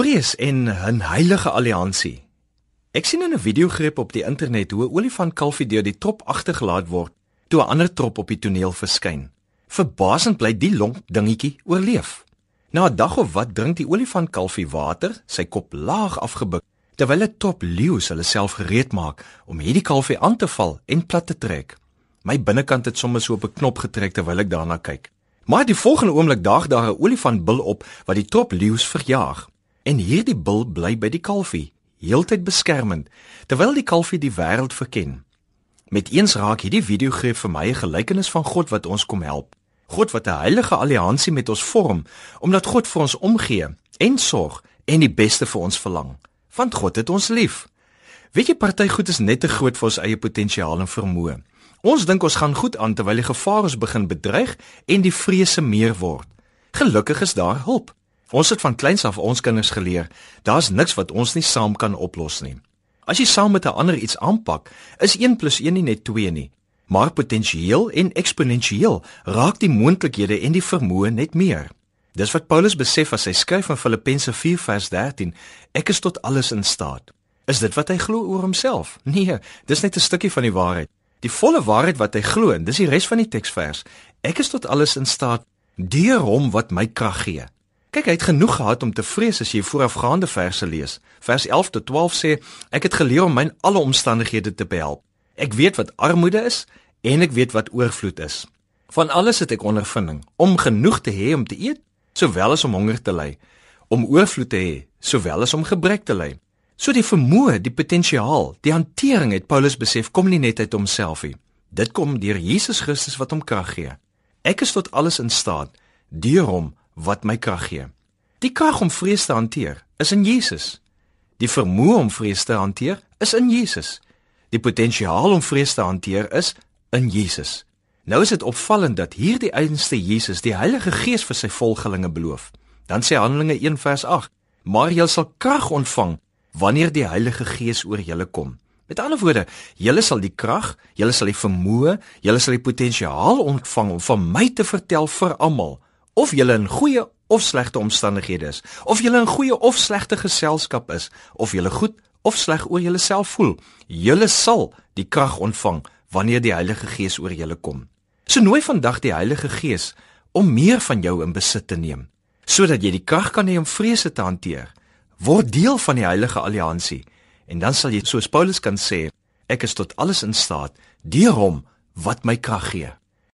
Vrees en 'n heilige alliansie. Ek sien in 'n videogreep op die internet hoe 'n olifant kalfie deur die trop agtergelaat word toe 'n ander trop op die toneel verskyn. Verbasend bly die lonk dingetjie oorleef. Na 'n dag of wat drink die olifant kalfie water, sy kop laag afgebuk, terwyl 'n trop leeu hulle self gereed maak om hierdie kalfie aan te val en plat te trek. My binnekant het sommer so op 'n knop getrek terwyl ek daarna kyk. Maar die volgende oomblik daag daar 'n olifantbil op wat die trop leeu's verjaag. En hierdie bil bly by die kalfie, heeltyd beskermend, terwyl die kalfie die wêreld verken. Met eens raak hierdie videogreep vir my 'n gelykenis van God wat ons kom help. God wat 'n heilige alliansie met ons vorm, omdat God vir ons omgee en sorg en die beste vir ons verlang. Want God het ons lief. Weet jy party goed is net te groot vir ons eie potensiaal en vermoë. Ons dink ons gaan goed aan terwyl die gevaar ons begin bedreig en die vrese meer word. Gelukkig is daar hulp. Ons het van kleins af ons kinders geleer, daar's niks wat ons nie saam kan oplos nie. As jy saam met 'n ander iets aanpak, is 1 + 1 nie net 2 nie, maar potensieel en eksponensieel raak die moontlikhede en die vermoë net meer. Dis wat Paulus besef as hy skryf in Filippense 4:13, ek is tot alles in staat. Is dit wat hy glo oor homself? Nee, dis net 'n stukkie van die waarheid. Die volle waarheid wat hy glo, dis die res van die teksvers. Ek is tot alles in staat deur hom wat my krag gee. Kyk, hy het genoeg gehad om te vrees as jy voorafgaande verse lees. Vers 11 tot 12 sê: Ek het geleer om my in alle omstandighede te behelp. Ek weet wat armoede is en ek weet wat oorvloed is. Van alles het ek ondervinding om genoeg te hê om te eet, sowel as om honger te ly, om oorvloed te hê, sowel as om gebrek te ly. So die vermoë, die potensiaal, die hantering het Paulus besef kom nie net uit homself nie. Dit kom deur Jesus Christus wat hom krag gee. Ek is tot alles in staat deur hom wat my krag gee. Die krag om vrees te hanteer is in Jesus. Die vermoë om vrees te hanteer is in Jesus. Die potensiaal om vrees te hanteer is in Jesus. Nou is dit opvallend dat hierdie einste Jesus die Heilige Gees vir sy volgelinge beloof. Dan sê Handelinge 1 vers 8: "Maar julle sal krag ontvang wanneer die Heilige Gees oor julle kom." Met ander woorde, julle sal die krag, julle sal die vermoë, julle sal die potensiaal ontvang om van my te vertel vir almal of jy in goeie of slegte omstandighede is, of jy in goeie of slegte geselskap is, of jy goed of sleg oor jouself voel, jy sal die krag ontvang wanneer die Heilige Gees oor jou kom. So nooi vandag die Heilige Gees om meer van jou in besit te neem, sodat jy die krag kan hê om vrese te hanteer. Word deel van die Heilige Alliansie en dan sal jy soos Paulus kan sê, ek is tot alles in staat deur hom wat my krag gee.